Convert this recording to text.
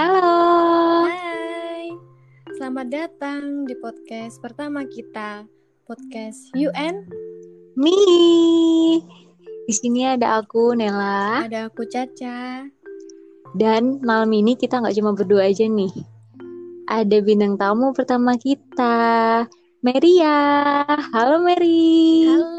Halo. Hai. Selamat datang di podcast pertama kita, podcast You and Me. Di sini ada aku Nela, ada aku Caca. Dan malam ini kita nggak cuma berdua aja nih. Ada bintang tamu pertama kita, Meria. Halo Meri. Halo.